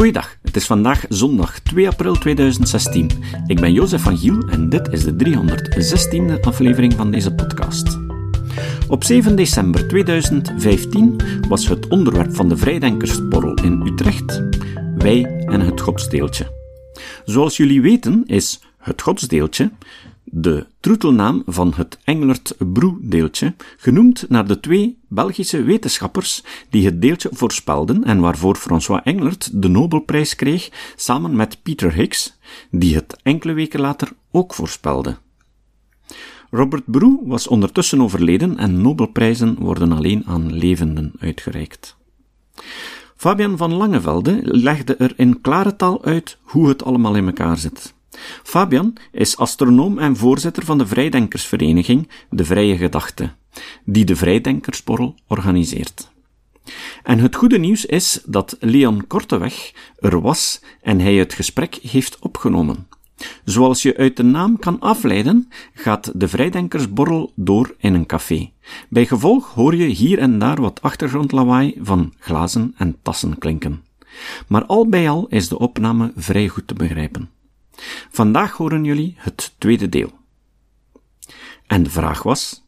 Goeiedag, het is vandaag zondag 2 april 2016. Ik ben Jozef van Giel en dit is de 316e aflevering van deze podcast. Op 7 december 2015 was het onderwerp van de Vrijdenkersborrel in Utrecht Wij en het godsdeeltje. Zoals jullie weten is het godsdeeltje de troetelnaam van het Englert Broe-deeltje, genoemd naar de twee Belgische wetenschappers die het deeltje voorspelden en waarvoor François Englert de Nobelprijs kreeg samen met Peter Higgs, die het enkele weken later ook voorspelde. Robert Broe was ondertussen overleden en Nobelprijzen worden alleen aan levenden uitgereikt. Fabian van Langevelde legde er in klare taal uit hoe het allemaal in elkaar zit. Fabian is astronoom en voorzitter van de Vrijdenkersvereniging De Vrije Gedachte, die de Vrijdenkersborrel organiseert. En het goede nieuws is dat Leon Korteweg er was en hij het gesprek heeft opgenomen. Zoals je uit de naam kan afleiden, gaat de Vrijdenkersborrel door in een café. Bij gevolg hoor je hier en daar wat achtergrondlawaai van glazen en tassen klinken. Maar al bij al is de opname vrij goed te begrijpen. Vandaag horen jullie het tweede deel. En de vraag was: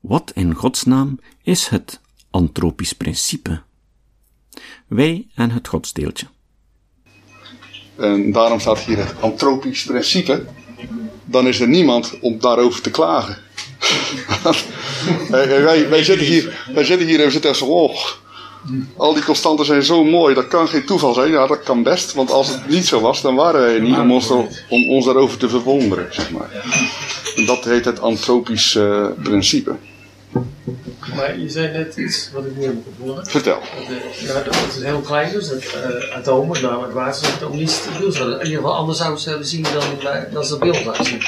wat in godsnaam is het antropisch principe? Wij en het godsdeeltje. En daarom staat hier het antropisch principe. Dan is er niemand om daarover te klagen. wij, wij, zitten hier, wij zitten hier en we zitten zo, oh, al die constanten zijn zo mooi, dat kan geen toeval zijn. Ja, dat kan best, want als het niet zo was, dan waren wij niet om ons, om ons daarover te verwonderen, zeg maar. En dat heet het antropisch uh, principe. Maar je zei net iets wat ik niet heb gevonden. Vertel. Ja, dat is heel klein, dus dat uh, atomen, nou, het waterstof ook niet stabiel zijn. In ieder geval anders zouden ze hebben zien dan, dan ze beeld laten zien.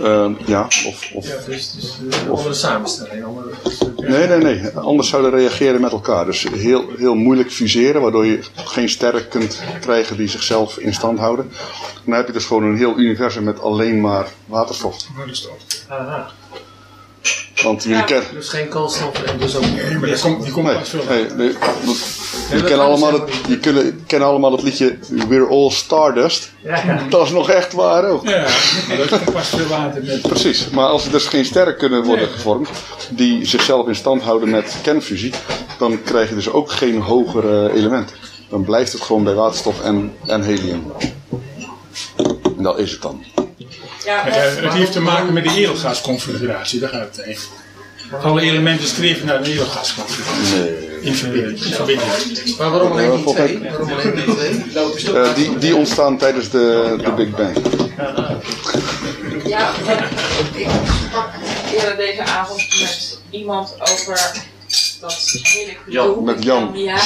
Uh, ja, of... of ja, dus, dus uh, of, andere samenstelling. Andere, nee, nee, nee. Anders zouden reageren met elkaar. Dus heel, heel moeilijk fuseren, waardoor je geen sterren kunt krijgen die zichzelf in stand houden. Dan heb je dus gewoon een heel universum met alleen maar waterstof. Waterstof. Aha. Want jullie Ja, kennen... dus geen koolstof en dus ook. Maar die komt, die komt Nee, pas veel. nee, nee, dat- je kan allemaal, het, je kunnen, kennen allemaal het liedje We're All Stardust. Ja, ja. Dat is nog echt waar ook. Ja, maar dat komt pas veel water met. Precies, maar als er dus geen sterren kunnen worden gevormd die zichzelf in stand houden met kernfusie, dan krijg je dus ook geen hogere elementen. Dan blijft het gewoon bij waterstof en, en helium. En dat is het dan. Ja, Het, heeft te maken met de edelgasconfiguratie, daar gaat het heen. Alle elementen streven naar een edelgasconfiguratie. Nee. In verbinding. in verbinding. Maar waarom alleen die twee? Waarom alleen die twee? Eh, die, die ontstaan tijdens de, de Big Bang. ja, ik sprak eerder deze avond met iemand over dat hele gedoe. met Jan. Ja.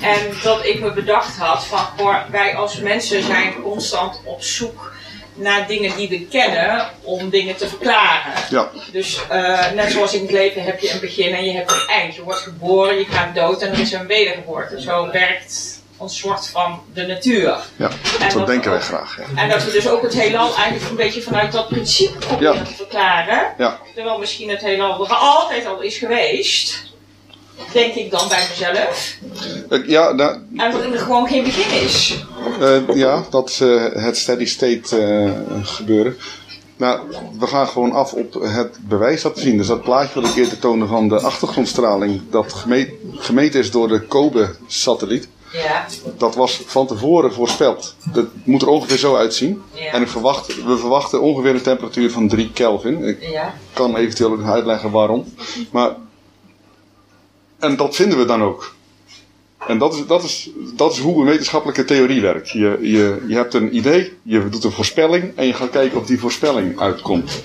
en dat ik me bedacht had van, wij als mensen zijn constant op zoek naar dingen die we kennen om dingen te verklaren. Ja, Dus eh, net zoals in het leven heb je een begin en je hebt een eind. Je wordt geboren, je gaat dood en er is een wedergeboorte. Zo werkt ons soort van de natuur. ja. En dat denken wij graag. Ja. En dat we dus ook het heelal eigenlijk een beetje vanuit dat principe proberen Ja. te verklaren. Ja. Terwijl misschien het heelal er altijd al is geweest. Denk ik dan bij mezelf. Ja, nou, En dat er gewoon geen begin is. Eh, ja, dat is eh, het steady state eh, gebeuren. Nou, we gaan gewoon af op het bewijs dat we zien. Dus dat plaatje wat ik eerder toonde van de achtergrondstraling, dat geme- gemeten is door de COBE-satelliet, Ja. dat was van tevoren voorspeld. Dat moet er ongeveer zo uitzien. Ja. En ik verwacht, we verwachten ongeveer een temperatuur van 3 Kelvin. Ik Ja. kan eventueel ook uitleggen waarom. Maar, en dat vinden we dan ook. En dat is, dat is, dat is hoe een wetenschappelijke theorie werkt. Je, je, je hebt een idee, je doet een voorspelling en je gaat kijken of die voorspelling uitkomt.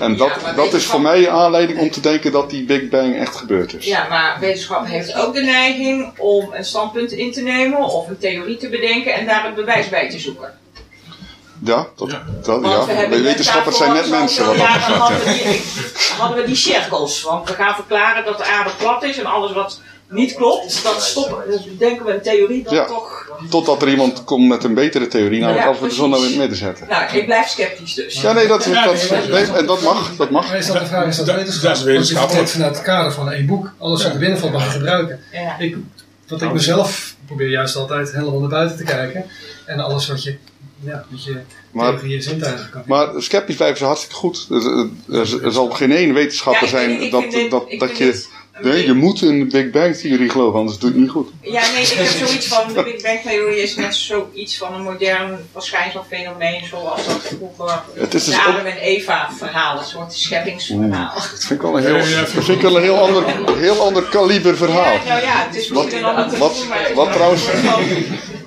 En dat, Ja, dat is voor mij aanleiding om te denken dat die Big Bang echt gebeurd is. ja, maar wetenschap heeft ook de neiging om een standpunt in te nemen of een theorie te bedenken en daar een bewijs bij te zoeken. Ja, dat, Ja. dat, ja. we wetenschappers zijn net mensen wat dat hadden, ja. we die, hadden we die cirkels. Want we gaan verklaren dat de aarde plat is en alles wat niet klopt, dat stoppen. Dus denken we een theorie dat Ja. toch. Totdat er iemand komt met een betere theorie, namelijk Ja, als we de zon nou in het midden zetten. Nou, ik blijf sceptisch dus. Ja, nee, dat, Ja, dat, nee, nee, en dat mag, dat mag. Maar is dat de vraag, is dat Dat- wetenschap? dat is vertrekt vanuit het kader van één boek. Alles wat er binnenvalt mag je gebruiken. Ik dat ik mezelf probeer juist altijd helemaal naar buiten te kijken. En alles wat je, ja, met je Maar- tegen je zintuigen kan. Maar sceptisch blijven ze hartstikke goed. Er, er- er zal geen één wetenschapper Ja, ik- zijn ik dat, dat, dat je... een Nee, je moet in de Big Bang Theorie geloven, anders doe je het niet goed. Ja, nee, ik heb zoiets van, de Big Bang Theorie is net zoiets van een modern verschijnselfenomeen zoals dat vroeger Het is dus de ook- Adam en Eva verhaal, een soort scheppingsverhaal. Dat vind ik wel een heel, Ja, vind ik een heel ander, heel ander kaliber verhaal. Ja, nou ja, het is misschien Wat- wel te wat- maar trouwens- een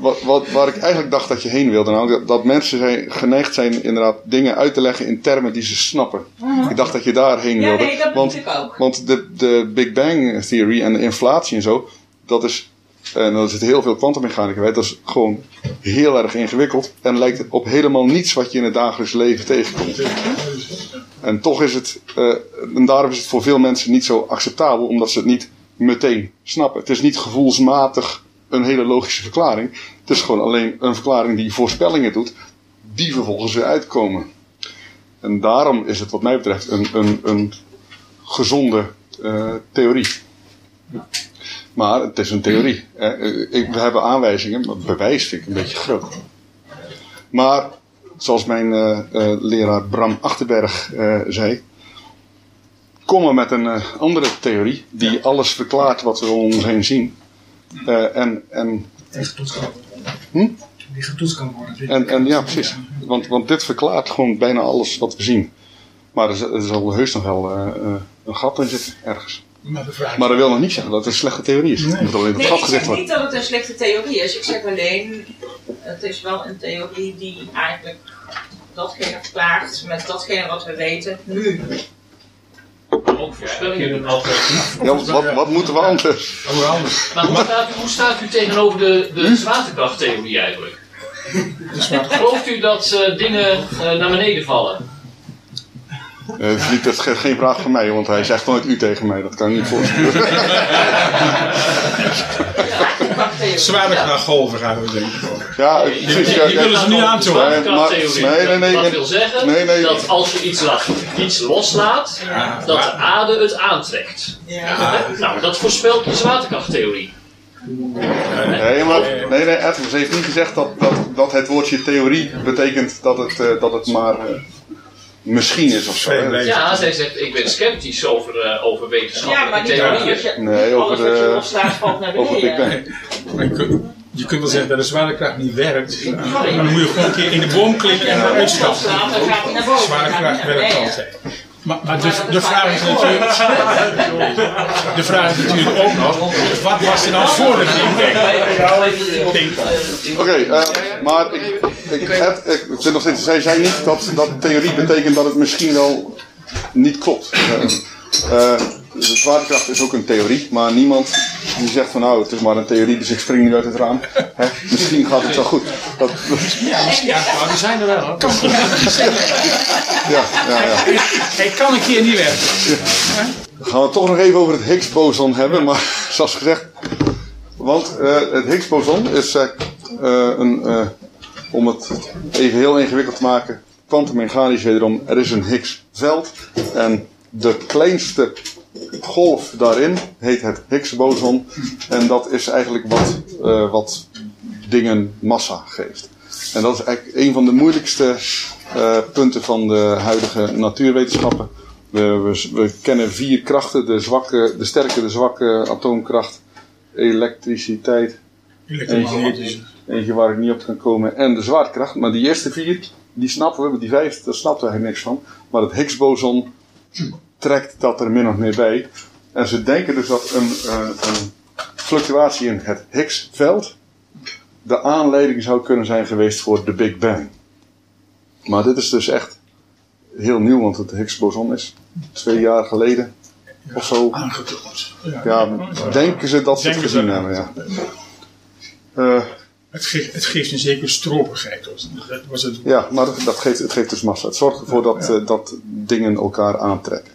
Wat, wat, waar ik eigenlijk dacht dat je heen wilde, nou, dat, dat mensen zijn, geneigd zijn inderdaad dingen uit te leggen in termen die ze snappen. Ik dacht dat je daarheen Ja, wilde. nee, dat want, ik ook. want de, de Big Bang Theory en de inflatie en zo, dat is, en daar zit heel veel kwantummechanica bij, dat is gewoon heel erg ingewikkeld en lijkt op helemaal niets wat je in het dagelijks leven tegenkomt. En toch is het, eh, en daarom is het voor veel mensen niet zo acceptabel, omdat ze het niet meteen snappen. Het is niet gevoelsmatig een hele logische verklaring. Het is gewoon alleen een verklaring die voorspellingen doet, die vervolgens weer uitkomen. En daarom is het wat mij betreft een, een, een gezonde eh, theorie. Maar het is een theorie. Eh, ik, we hebben aanwijzingen, maar bewijs vind ik een beetje groot. Maar, zoals mijn eh, leraar Bram Achterberg eh, zei, kom maar met een andere theorie die alles verklaart wat we om ons heen zien. Eh, en, en, Die getoetst kan worden. Hm? Die getoetst kan worden. en, en ja, precies. Want, want dit verklaart gewoon bijna alles wat we zien. Maar er, er zal heus nog wel eh, eh, een gat in zitten, ergens. Maar dat wil nog niet zeggen dat het een slechte theorie is. Moet alleen het Nee, ik zeg worden. niet dat het een slechte theorie is. Ik zeg alleen, het is wel een theorie die eigenlijk datgene verklaart met datgene wat we weten nu. Ook voorspellingen doen alternatief. Ja, wat, wat moeten we anders? hoe anders. Maar hoe staat, u, hoe staat u tegenover de, de zwaartekrachttheorie eigenlijk? Gelooft u dat eh, dingen eh, naar beneden vallen? Eh, het is niet, dat is ge- geen vraag van mij, want hij zegt nooit u tegen mij. Dat kan ik niet voorstellen. Zwaartekrachtgolven gaan we denken. Ja, precies. die ja, ja. willen ze nu aan De toe. zwaartekrachttheorie. Nee, nee, nee, dat nee. wil zeggen Nee, nee. dat als je iets, laat, iets loslaat, dat de aarde het aantrekt. Nou, dat voorspelt de zwaartekrachttheorie. Nee, maar, nee, nee, ze heeft niet gezegd dat, dat, dat het woordje theorie betekent dat het, eh, dat het maar eh, misschien is of zo. Ja, zij zegt ik ben sceptisch over, eh, over Ja, wetenschappelijke maar niet theorieën. alles wat je, Nee, over alles wat je de- valt naar Over Big beneden. Bang. Maar je, kunt, wel zeggen dat de zwaartekracht niet werkt. Dan moet je gewoon een keer in de boom klikken en eruit stappen. Loslaat, dan gaat hij naar boven. dan gaat hij Zwaartekracht werkt altijd. Maar, maar de, vraag is natuurlijk, de vraag is natuurlijk ook nog, wat was er dan voor de Oké, eh, maar ik, ik, ik zit nog steeds, zij zei niet dat, dat theorie betekent dat het misschien wel niet klopt. Eh, eh, de zwaartekracht is ook een theorie, maar niemand die zegt van nou het is maar een theorie, dus ik spring nu uit het raam. Hè, misschien gaat het wel goed. Dat, Maar die zijn er wel hoor. ja, ja, ja. Hij kan een keer niet werken. Dan gaan we het toch nog even over het Higgs-boson hebben, maar zoals gezegd. Want eh, het Higgs-boson is eh, een, eh, om het even heel ingewikkeld te maken, kwantummechanisch wederom, er is een Higgs-veld. En de kleinste golf daarin heet het Higgs-boson. En dat is eigenlijk wat, eh, wat dingen massa geeft. En dat is eigenlijk een van de moeilijkste eh, punten van de huidige natuurwetenschappen. We, we, we kennen vier krachten: de, zwakke, de sterke, de zwakke atoomkracht, elektriciteit, Elektromagnetisch. eentje waar ik niet op kan komen, en de zwaartekracht. Maar die eerste vier, die snappen we, die vijf, daar snappen we eigenlijk niks van. Maar het Higgs-boson trekt dat er min of meer bij. En ze denken dus dat een, eh, een fluctuatie in het Higgs-veld de aanleiding zou kunnen zijn geweest voor de Big Bang. Maar dit is dus echt heel nieuw, want het Higgs-boson is twee jaar geleden of zo. Aangetoond. Ja, denken ze dat ze het gezien hebben, ja. Eh, Het, geeft, het geeft een zekere stropigheid. Dat was het ja, maar dat, geeft, het geeft dus massa. Het zorgt ervoor dat, eh, dat dingen elkaar aantrekken.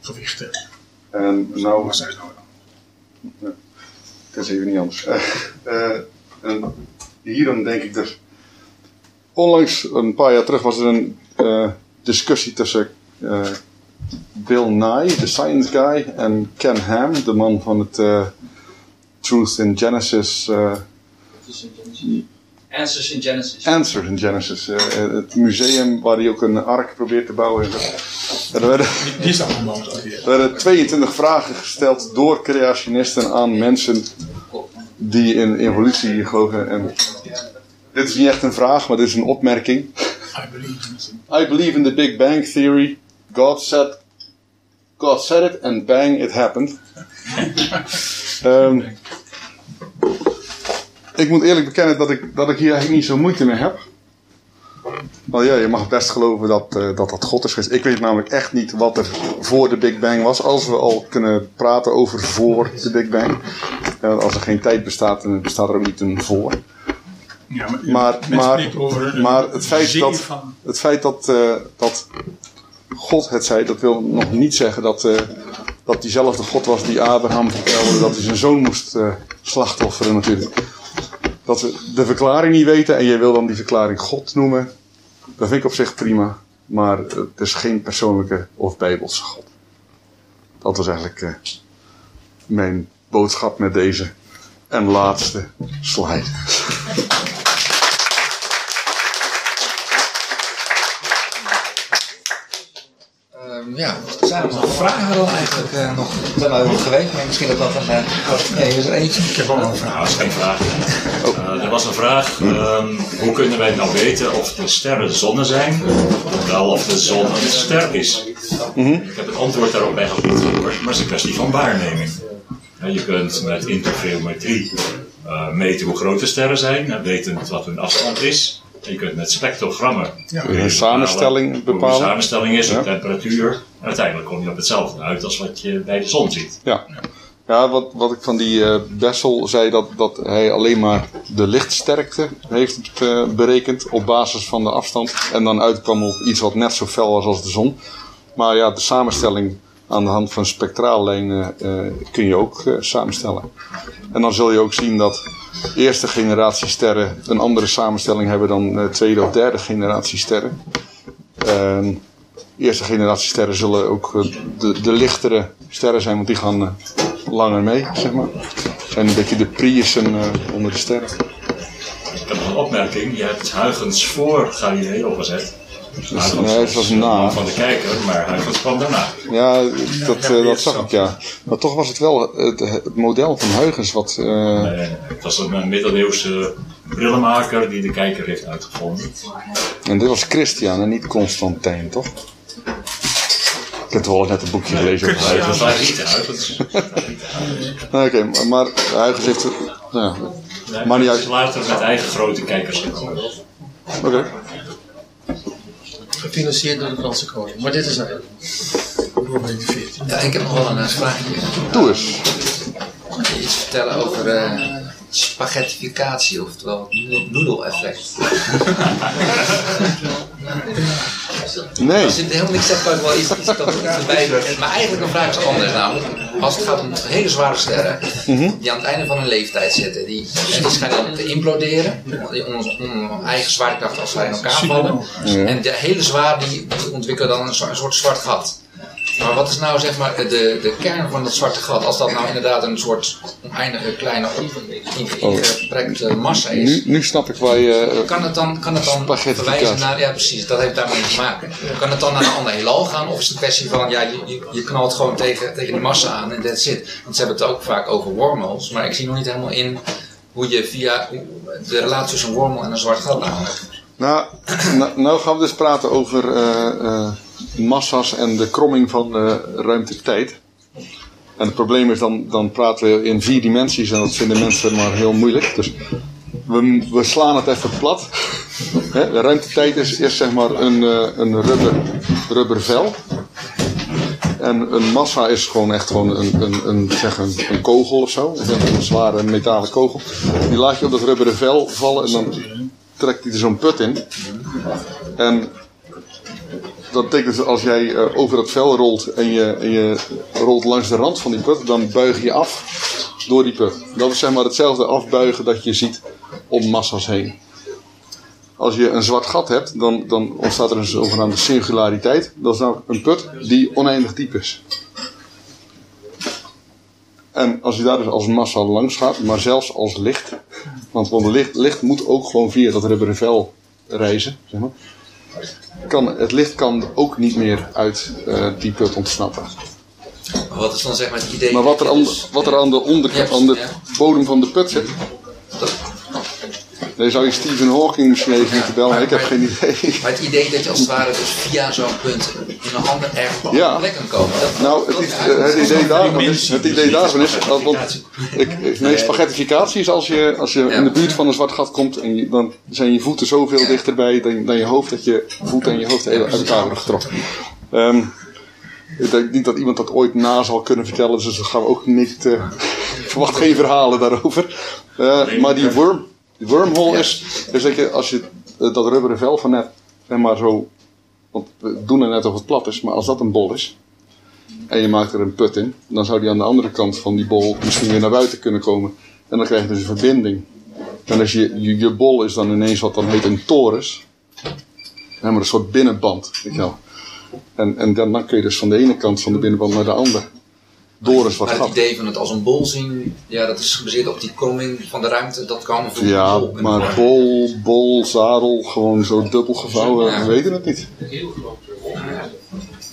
gewicht. hè. En nou, Massa is nou dan. Het is even niet anders. Eh, eh, en hierom denk ik dus. Onlangs, een paar jaar terug, was er een eh, discussie tussen eh, Bill Nye, de science guy, en Ken Ham, de man van het eh, Truth in Genesis. Answers in Genesis. Answers in Genesis. eh, het museum waar hij ook een ark probeert te bouwen. En er werden, Die er werden 22 vragen gesteld door creationisten aan mensen die in evolutie geloven. En dit is niet echt een vraag, maar dit is een opmerking. I believe in I believe in the Big Bang Theory. God said, God said it and bang, it happened. Ehm, ik moet eerlijk bekennen dat ik, dat ik hier eigenlijk niet zo moeite mee heb. Want ja, je mag best geloven dat, eh, dat dat God is geweest. Ik weet namelijk echt niet wat er voor de Big Bang was. Als we al kunnen praten over voor de Big Bang. Eh, als er geen tijd bestaat, dan bestaat er ook niet een voor. Ja, Maar, maar, over maar het feit dat, van- het feit dat, eh, dat God het zei, dat wil nog niet zeggen dat, eh, dat diezelfde God was die Abraham vertelde dat hij zijn zoon moest eh, slachtofferen natuurlijk. Dat we de verklaring niet weten en jij wil dan die verklaring God noemen, dat vind ik op zich prima. Maar het is geen persoonlijke of bijbelse God. Dat was eigenlijk eh, mijn boodschap met deze en laatste slide. Ja, zijn er nog vragen dan eigenlijk eh, nog? We zijn al geweest, maar misschien dat dat een... eh, nee, er is er eentje. Ik heb ook nog een vraag. Nou, dat is geen vraag. Eh, er was een vraag, ehm, hoe kunnen wij nou weten of de sterren zonnen zijn, of wel of de zon een ster is? Ik heb het antwoord daarop niet gehoord, maar het is een kwestie van waarneming. Ja, je kunt met interferometrie eh, meten hoe groot de sterren zijn, en weten wat hun afstand is. Je kunt met spectrogrammen je Een samenstelling Hoe bepalen. de samenstelling is, de Ja. temperatuur. En uiteindelijk kom je op hetzelfde uit als wat je bij de zon ziet. Ja, ja wat, wat ik van die eh Bessel zei, dat, dat hij alleen maar de lichtsterkte heeft eh, berekend op basis van de afstand. En dan uitkwam op iets wat net zo fel was als de zon. Maar ja, de samenstelling aan de hand van spectraallijnen eh, kun je ook samenstellen. En dan zul je ook zien dat eerste generatie sterren een andere samenstelling hebben dan eh, tweede of derde generatie sterren. En eerste generatie sterren zullen ook eh, de, de lichtere sterren zijn, want die gaan eh, langer mee, zeg maar. Zijn een beetje de Priussen onder de sterren. Ik heb nog een opmerking. Je hebt Huygens voor Galileo gezet. Dus, nee, het was na. Van de kijker, maar Huygens kwam daarna. Ja, dat, eh, dat zag ik, ja. Maar toch was het wel het, het model van Huygens wat... eh, Nee. Het was een middeleeuwse brillenmaker die de kijker heeft uitgevonden. En dit was Christian en niet Constantijn, toch? Ik heb toevallig net een boekje gelezen over Huygens. Nee, Oké, maar, maar Huygens heeft... Nou, ja, maar niet uit. later met eigen grote kijkers gekomen. Oké. Gefinancierd door de Franse koning. Maar dit is nou Ja, ik heb nog wel een vraagje. Doe eens. Kun je iets vertellen over eh spaghettificatie, oftewel het noedeleffect? Nee. Als je het helemaal niks ik wel iets, doen. Maar eigenlijk een vraag is anders namelijk. Als het gaat om hele zware sterren, die aan het einde van hun leeftijd zitten, die, die schijnen dan te imploderen, die eigen zwaartekracht als zij in elkaar vallen. En de hele zwaar die, ontwikkelen dan een soort zwart gat. Maar wat is nou zeg maar de, de kern van dat zwarte gat? Als dat nou inderdaad een soort oneindige kleine inge- ingeprekte massa is. Nu, nu snap ik waar je... eh, Kan het dan, kan het dan verwijzen naar, ja precies, dat heeft daarmee te maken. Kan het dan naar een ander heelal gaan of is het een kwestie van, ja, je, je, knalt gewoon tegen, tegen die massa aan en that's it. Want ze hebben het ook vaak over wormholes, maar ik zie nog niet helemaal in hoe je via de relatie tussen een wormhole en een zwart gat aanlegt. Nou, nou, nou gaan we dus praten over eh, eh, massa's en de kromming van de ruimte-tijd. En het probleem is, dan, dan praten we in vier dimensies en dat vinden mensen maar heel moeilijk. Dus we, we slaan het even plat. Hè, de ruimte-tijd is, is zeg maar een, eh, een rubber, rubber vel. En een massa is gewoon echt gewoon een, een, een, zeg een, een kogel of zo. Een zware metalen kogel. Die laat je op dat rubberen vel vallen en dan trekt hij er zo'n put in. En dat betekent als jij eh, over dat vel rolt en je, en je rolt langs de rand van die put, dan buig je af door die put. Dat is zeg maar hetzelfde afbuigen dat je ziet om massa's heen. Als je een zwart gat hebt, dan, dan ontstaat er een zogenaamde singulariteit. Dat is nou een put die oneindig diep is. En als je daar dus als massa langs gaat, maar zelfs als licht, want, want licht, licht moet ook gewoon via dat rubberen vel reizen, zeg maar, kan, het licht kan ook niet meer uit eh, die put ontsnappen. Maar wat is dan zeg maar het idee? Maar wat er aan, dus- wat er aan de onderkant, Ja, aan de bodem van de put zit, dat- daar zou je Stephen Hawking misschien even moeten bellen, ik heb geen idee. Maar het idee dat je als het ware dus via zo'n punt in een ander erg op Ja. plek kan komen. Dat, Nou, het, is- het idee daarvan is, het idee daarvan is dat, want ik, nee, spaghettificatie is als je, als je in de buurt van een zwart gat komt en je, dan zijn je voeten zoveel dichterbij dan, dan je hoofd dat je voeten en je hoofd heel uit elkaar worden getrokken. Ehm, ik denk niet dat iemand dat ooit na zal kunnen vertellen, dus dat gaan we ook niet. eh, ik verwacht geen verhalen daarover. Eh, maar die, worm, die wormhole is, dat je als je eh, dat rubberen vel van net, zeg maar zo. Want we doen er net of het plat is, maar als dat een bol is, en je maakt er een put in, dan zou die aan de andere kant van die bol misschien weer naar buiten kunnen komen. En dan krijg je dus een verbinding. En als je, je, je bol is dan ineens wat dan heet een torus. Ja, maar een soort binnenband, weet je wel. En, en dan, dan kun je dus van de ene kant van de binnenband naar de andere. Maar het idee van het als een bol zien, ja, dat is gebaseerd op die kromming van de ruimte. Dat kan Ja, bol maar bol, bol, zadel, gewoon zo dubbel gevouwen, Ja. we weten het niet.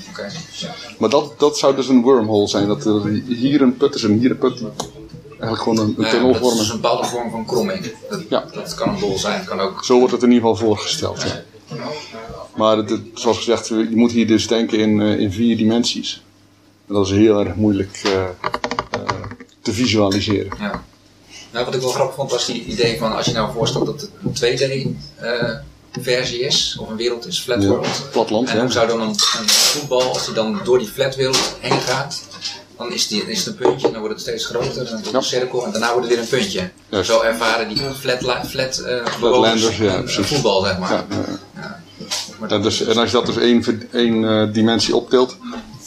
Oké. Maar dat, dat zou dus een wormhole zijn. Dat er hier een put is en hier een put. Eigenlijk gewoon een, een Ja, tunnel dat is vormen. een bepaalde vorm van kromming. Dat, Ja. dat kan een bol zijn, kan ook. Zo wordt het in ieder geval voorgesteld. Ja. Maar het, het- zoals gezegd, je moet hier dus denken in, eh, in vier dimensies. Dat is heel erg moeilijk eh, eh, te visualiseren. Ja. Nou, wat ik wel grappig vond was die idee van als je nou voorstelt dat het een 2D-versie is, of een wereld is, flat Ja, world. platland, En ja. hoe zou dan een, een voetbal, als die dan door die flatwereld heen gaat, dan is, die, is het een puntje en dan wordt het steeds groter, en dan wordt het een cirkel en daarna wordt het weer een puntje. Zo ervaren die flat, flat, eh Flatlanders, ja, een- voetbal, zeg maar. Ja, ja, ja. Maar Ja, dat dus, en als je dat dus één, één eh, dimensie optilt,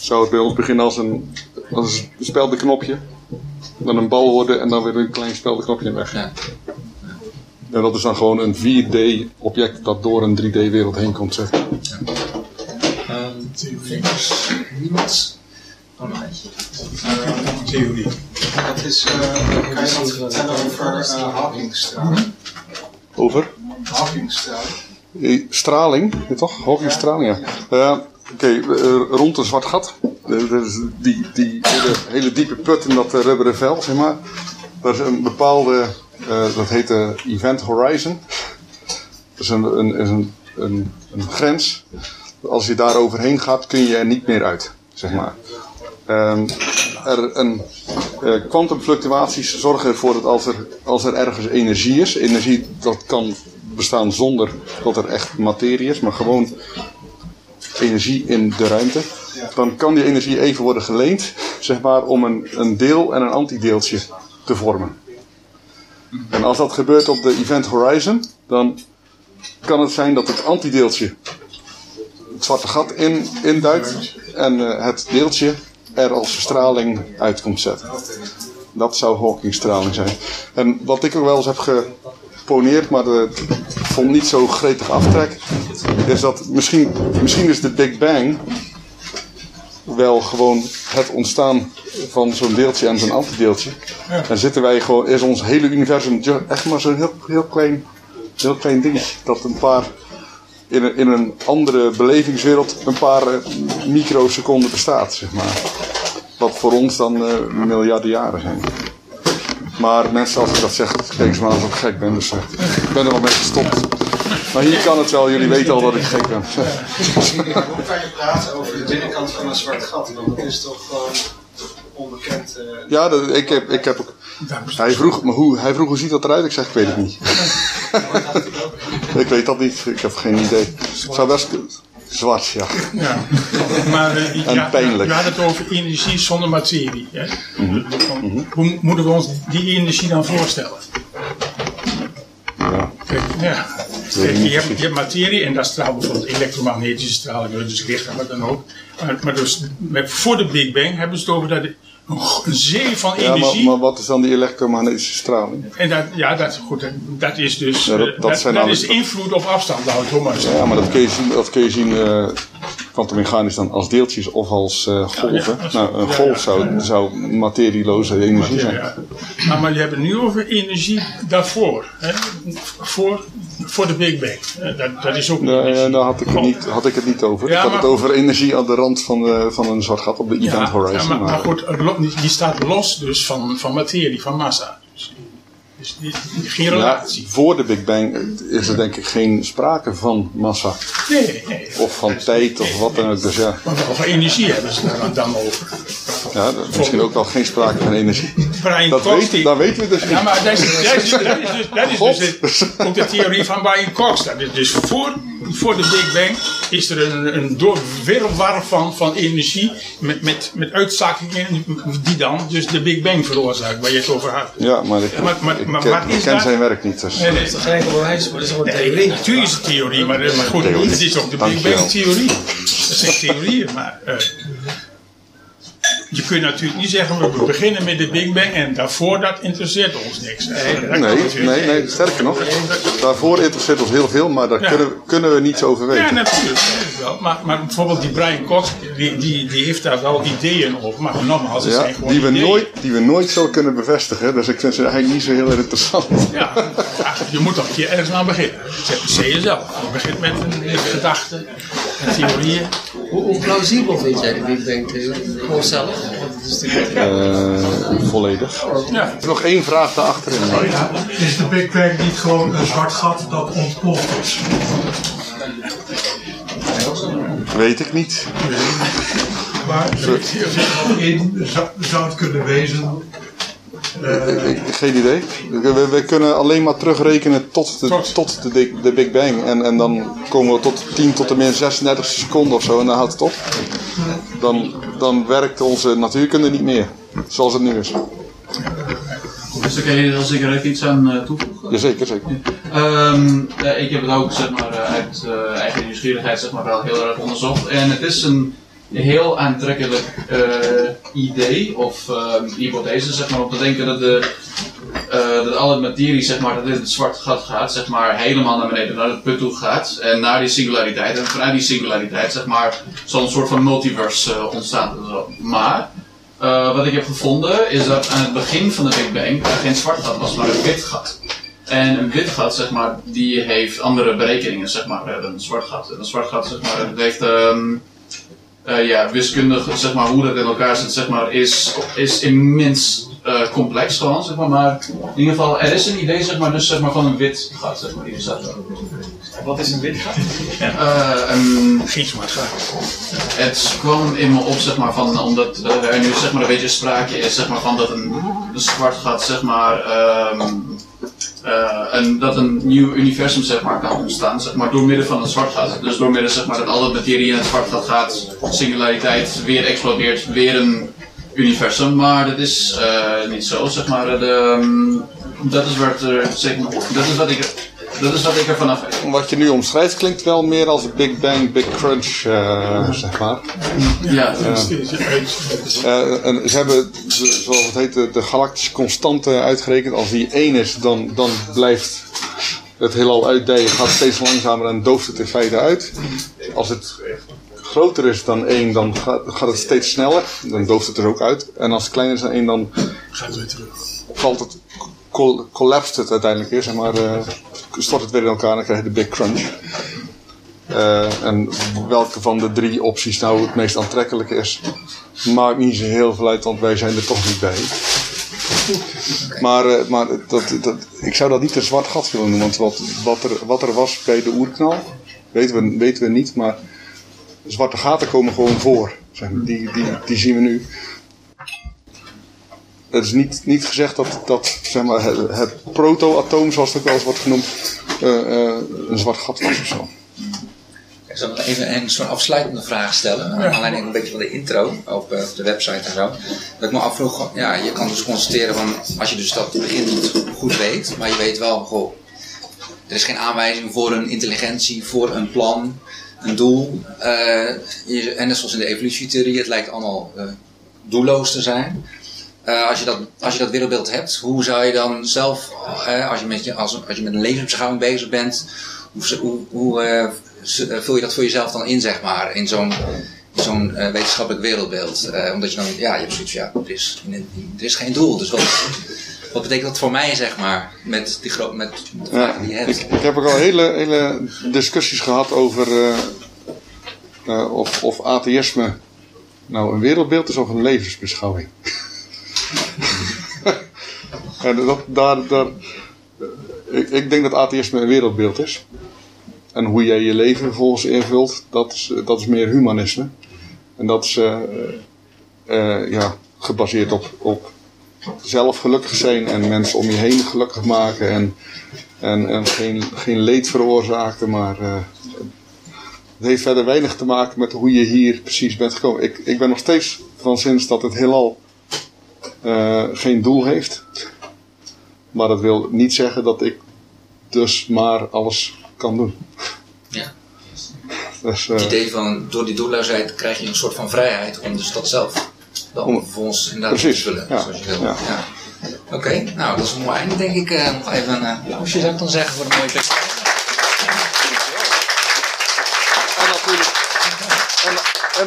zou het bij ons beginnen als een, als een speldenknopje. Dan een bal worden en dan weer een klein speldenknopje en weg. Ja. En dat is dan gewoon een 4D-object dat door een 3D-wereld heen komt. Zeg. Ehm, Niemand? Oh, nog eentje. Theorie. Dat is, eh kan je wat vertellen over uh, Hawkingstraling? Over? Hawkingstraling. Eh, Straling, toch? Hawkingstraling, ja. Eh, Oké, eh, rond een zwart gat. Eh, die, die hele, diepe put in dat eh, rubberen vel, zeg maar. Dat is een bepaalde, dat heet de Event Horizon. Dat is een, een, een, grens. Als je daar overheen gaat, kun je er niet meer uit, zeg maar. Ehm, er een, kwantumfluctuaties zorgen ervoor dat als er, als er ergens energie is, energie dat kan bestaan zonder dat er echt materie is, maar gewoon energie in de ruimte, dan kan die energie even worden geleend, zeg maar, om een, een deel en een antideeltje te vormen. En als dat gebeurt op de event horizon, dan kan het zijn dat het antideeltje het zwarte gat in, induikt en eh, het deeltje er als straling uit komt zetten. Dat zou Hawkingstraling zijn. En wat ik ook wel eens heb geponeerd, maar de, vond niet zo gretig aftrek, is dat misschien, misschien is de Big Bang wel gewoon het ontstaan van zo'n deeltje en zo'n antideeltje. En zitten wij gewoon, is ons hele universum echt maar zo'n heel, heel, klein, heel klein dingetje. Dat een paar, in een, in een andere belevingswereld, een paar eh, microseconden bestaat, zeg maar. Wat voor ons dan eh, miljarden jaren zijn. Maar mensen, als ik dat zeg, kijken ze me aan alsof ik gek ben. Dus eh, ik ben er al mee gestopt. Maar hier kan het wel, jullie weten al dat ik gek ben. Hoe kan je praten over de binnenkant van een zwart gat? Want dat is toch gewoon onbekend. eh, Ja, dat, ik, heb, ik heb ook. Hij vroeg me hoe, hij vroeg hoe ziet dat eruit? Ik zeg, ik weet het niet. ik weet dat niet, ik heb geen idee. Het zou best zwart, ja. Ja. Maar eh, En ja, pijnlijk. we hadden het over energie zonder materie. Hè? Mhm. Van, Hoe moeten we ons die energie dan voorstellen? Ja. Kijk, ja. Kijk, je, hebt, je hebt materie en dat straalt bijvoorbeeld elektromagnetische straling, dus licht en wat dan ook. Maar, maar dus, met, voor de Big Bang hebben ze het over dat een zee van Ja, maar, energie. maar wat is dan die elektromagnetische straling? En dat, ja, dat, goed, dat- dat is dus Ja, dat- eh, dat dat, dat alle- is invloed op afstand, ik het maar. Ja, maar dat kun je zien, dat kun je zien eh, kwantummechanisch dan als deeltjes of als eh, golven. Ja, ja. nou, een golf zou, zou materieloze energie zijn. Ja. Maar, je hebt het nu over energie daarvoor. Hè? Voor, voor de Big Bang. Eh, Dat, dat is ook Nee, energie. eh, daar had ik, het niet, had ik het niet over. Ik had maar- het over energie aan de rand van, de, van een zwart gat op de event horizon. ja, maar, maar maar- goed, het die staat los dus van, van materie, van massa. Dus, die, Ja, voor de Big Bang is er denk ik geen sprake van massa. Nee, nee. Of van tijd of wat dan ook. Dus ja, Maar wel van energie hebben ze daar dan over. ja misschien ook wel geen sprake van energie. Brian Dat, Cox, weet, die- dat weten we dus Ja, niet. maar dat is, dat is, dat is dus, dat is dus ook de theorie van Brian Cox. Dat is dus voor, voor de Big Bang is er een, een van, van energie met, met, met uitzakingen die dan dus de Big Bang veroorzaakt, waar je het over had. Ja, maar ik, Maar- maar- ik maar ken, wat is ik ken daar- zijn werk niet. Dus. Nee, nee. Dat is toch geen dat is gewoon een Nee, theorie. natuurlijk is het theorie, maar, maar goed, het is ook de Big. Bang theorie. Dat zijn theorieën, maar eh, je kunt natuurlijk niet zeggen, we beginnen met de Big Bang en daarvoor dat interesseert ons niks. Nee, nee, nee, sterker nog. Daarvoor interesseert ons heel veel, maar daar Ja. kunnen, kunnen we niets over Ja, weten. natuurlijk. natuurlijk wel. Maar, maar bijvoorbeeld die Brian Cox, die, die, die heeft daar wel ideeën over. Maar nogmaals, het Ja, zijn gewoon die, we ideeën. nooit, die we nooit zullen kunnen bevestigen. Dus ik vind ze eigenlijk niet zo heel interessant. Ja, ja, je moet toch een keer ergens aan beginnen. Zeg je zelf. Je begint met een met gedachten en theorieën. Hoe, hoe plausibel vind jij de Big Bang theorie? Gewoon zelf? Want het is natuurlijk Eh, volledig. Ja. Nog één vraag daarachterin. Is de Big Bang niet gewoon een zwart gat dat ontploft is? Weet ik niet. Maar er in, zou, zou het kunnen wezen? Eh, Ik- geen idee. We, we kunnen alleen maar terugrekenen tot de, tot de, de, de Big Bang. En, en dan komen we tot 10 tot en min 36 seconden of zo en dan houdt het op. Dan, dan werkt onze natuurkunde niet meer. Zoals het nu is. Dus kan je er zeker even iets aan eh, toevoegen. Jazeker, zeker. Ehm, eh, ik heb het ook zeg maar, eh, uit eh, eigen nieuwsgierigheid zeg maar, wel heel erg onderzocht. En het is een heel aantrekkelijk eh, idee of ehm, hypothese zeg maar, om te denken dat, de, eh, dat alle materie zeg maar, dat in het zwarte gat gaat, zeg maar, helemaal naar beneden, naar het put toe gaat. En naar die singulariteit. En vanuit die singulariteit zeg maar, zal een soort van multiverse eh, ontstaan. Maar wat ik heb gevonden is dat aan het begin van de Big Bang er geen zwart gat was, maar een wit gat. En een wit gat, zeg maar, die heeft andere berekeningen, zeg maar, dan een zwart gat. En een zwart gat, zeg maar, het heeft, ehm, eh, ja, wiskundig, zeg maar, hoe dat in elkaar zit, zeg maar, is, is immens eh, complex gewoon, zeg maar. Maar in ieder geval, er is een idee, zeg maar, dus, zeg maar, van een wit gat, zeg maar, die bestaat. Wat is een wit gat? Eh, een, Geen zwart gat. het kwam in me op, zeg maar, van, omdat eh, er nu zeg maar, een beetje sprake is zeg maar, van dat een, een zwart gat, zeg maar, ehm, eh, een, dat een nieuw universum zeg maar, kan ontstaan, zeg maar, door middel van een zwart gat. Dus door middel zeg maar, dat alle materie in het zwart gat gaat, singulariteit weer explodeert, weer een universum. Maar dat is eh, niet zo, zeg maar. De, ehm, dat is wat er, zeg maar, dat is wat ik, dat is wat ik ervan af weet. Wat je nu omschrijft klinkt wel meer als Big Bang, Big Crunch, eh, zeg maar. Ja, Eh, en ze hebben, de- zoals het heet, de, de galactische constante uitgerekend. Als die 1 is, dan, dan blijft het heelal uitdijen, gaat steeds langzamer en dooft het in feite uit. Als het groter is dan 1, dan gaat, gaat het steeds sneller. Dan dooft het er ook uit. En als het kleiner is dan 1, dan Gaat het weer terug. valt het, col- collapst het uiteindelijk weer, maar. eh, stort het weer in elkaar en dan krijg je de Big Crunch. Eh, en welke van de drie opties nou het meest aantrekkelijk is, maakt niet zo heel veel uit, want wij zijn er toch niet bij. Maar, eh, maar dat, dat, ik zou dat niet een zwart gat willen noemen, want wat, wat, er, wat er was bij de oerknal, weten we, weten we niet, maar zwarte gaten komen gewoon voor. Die, die, die zien we nu. Het is niet, niet gezegd dat, dat zeg maar, het, het protoatoom, zoals het ook wel eens wordt genoemd, eh, eh, een zwart gat was of zo. Ik zal nog even een soort afsluitende vraag stellen. Naar aanleiding een beetje van de intro op, eh, op de website en zo. Dat ik me afvroeg, ja, je kan dus constateren van als je dus dat begin niet goed weet, maar je weet wel, goh, er is geen aanwijzing voor een intelligentie, voor een plan, een doel. Eh, je, en net zoals in de evolutietheorie, het lijkt allemaal eh, doelloos te zijn. Eh, als, je dat, als je dat wereldbeeld hebt, hoe zou je dan zelf, eh, als, je met je, als, als je met een levensbeschouwing bezig bent, hoe, hoe, hoe, eh, vul je dat voor jezelf dan in, zeg maar, in zo'n zo'n wetenschappelijk wereldbeeld? Omdat je dan, ja, je hebt zoiets ja, er is, er is geen doel. Dus wat, wat betekent dat voor mij, zeg maar, met, die gro- met de vragen die je hebt? Ik, ik heb ook al hele, hele discussies gehad over of, of atheïsme nou een wereldbeeld is of een levensbeschouwing. en dat, daar, ik, ik denk dat atheïsme een wereldbeeld is. En hoe jij je leven vervolgens invult, dat is, dat is meer humanisme. En dat is eh, eh, ja, gebaseerd op, op zelf gelukkig zijn en mensen om je heen gelukkig maken. En, en, en geen, geen leed veroorzaken, maar eh, het heeft verder weinig te maken met hoe je hier precies bent gekomen. Ik, ik ben nog steeds van zins dat het heelal eh, geen doel heeft. Maar dat wil niet zeggen dat ik dus maar alles kan doen. Ja. Dus, eh, Het idee van, door die doelloosheid krijg je een soort van vrijheid om dus dat zelf dan vervolgens inderdaad Precies, te vullen, ja, zoals je wil. ja. Ja. Oké, nou dat is een mooi einde denk ik. Eh, nog even een uh, applausje zou ik dan zeggen voor de mooie tekst. En natuurlijk,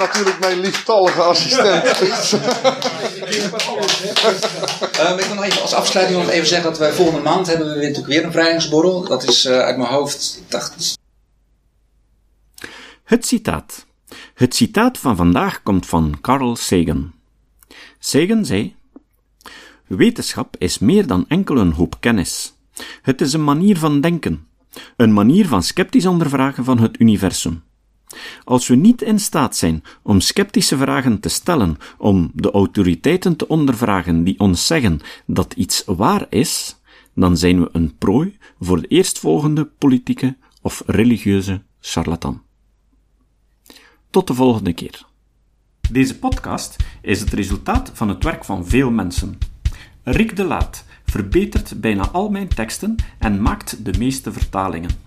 en, natuurlijk mijn lieftallige assistent. Ehm, ik wil nog even als afsluiting nog even zeggen dat wij volgende maand hebben we weer, natuurlijk weer een vrijheidsborrel. Dat is eh, uit mijn hoofd, ik dacht, Het citaat. Het citaat van vandaag komt van Carl Sagan. Sagan zei: Wetenschap is meer dan enkel een hoop kennis. Het is een manier van denken, een manier van sceptisch ondervragen van het universum. Als we niet in staat zijn om sceptische vragen te stellen, om de autoriteiten te ondervragen die ons zeggen dat iets waar is, dan zijn we een prooi voor de eerstvolgende politieke of religieuze charlatan. Tot de volgende keer. Deze podcast is het resultaat van het werk van veel mensen. Rick de Laat verbetert bijna al mijn teksten en maakt de meeste vertalingen.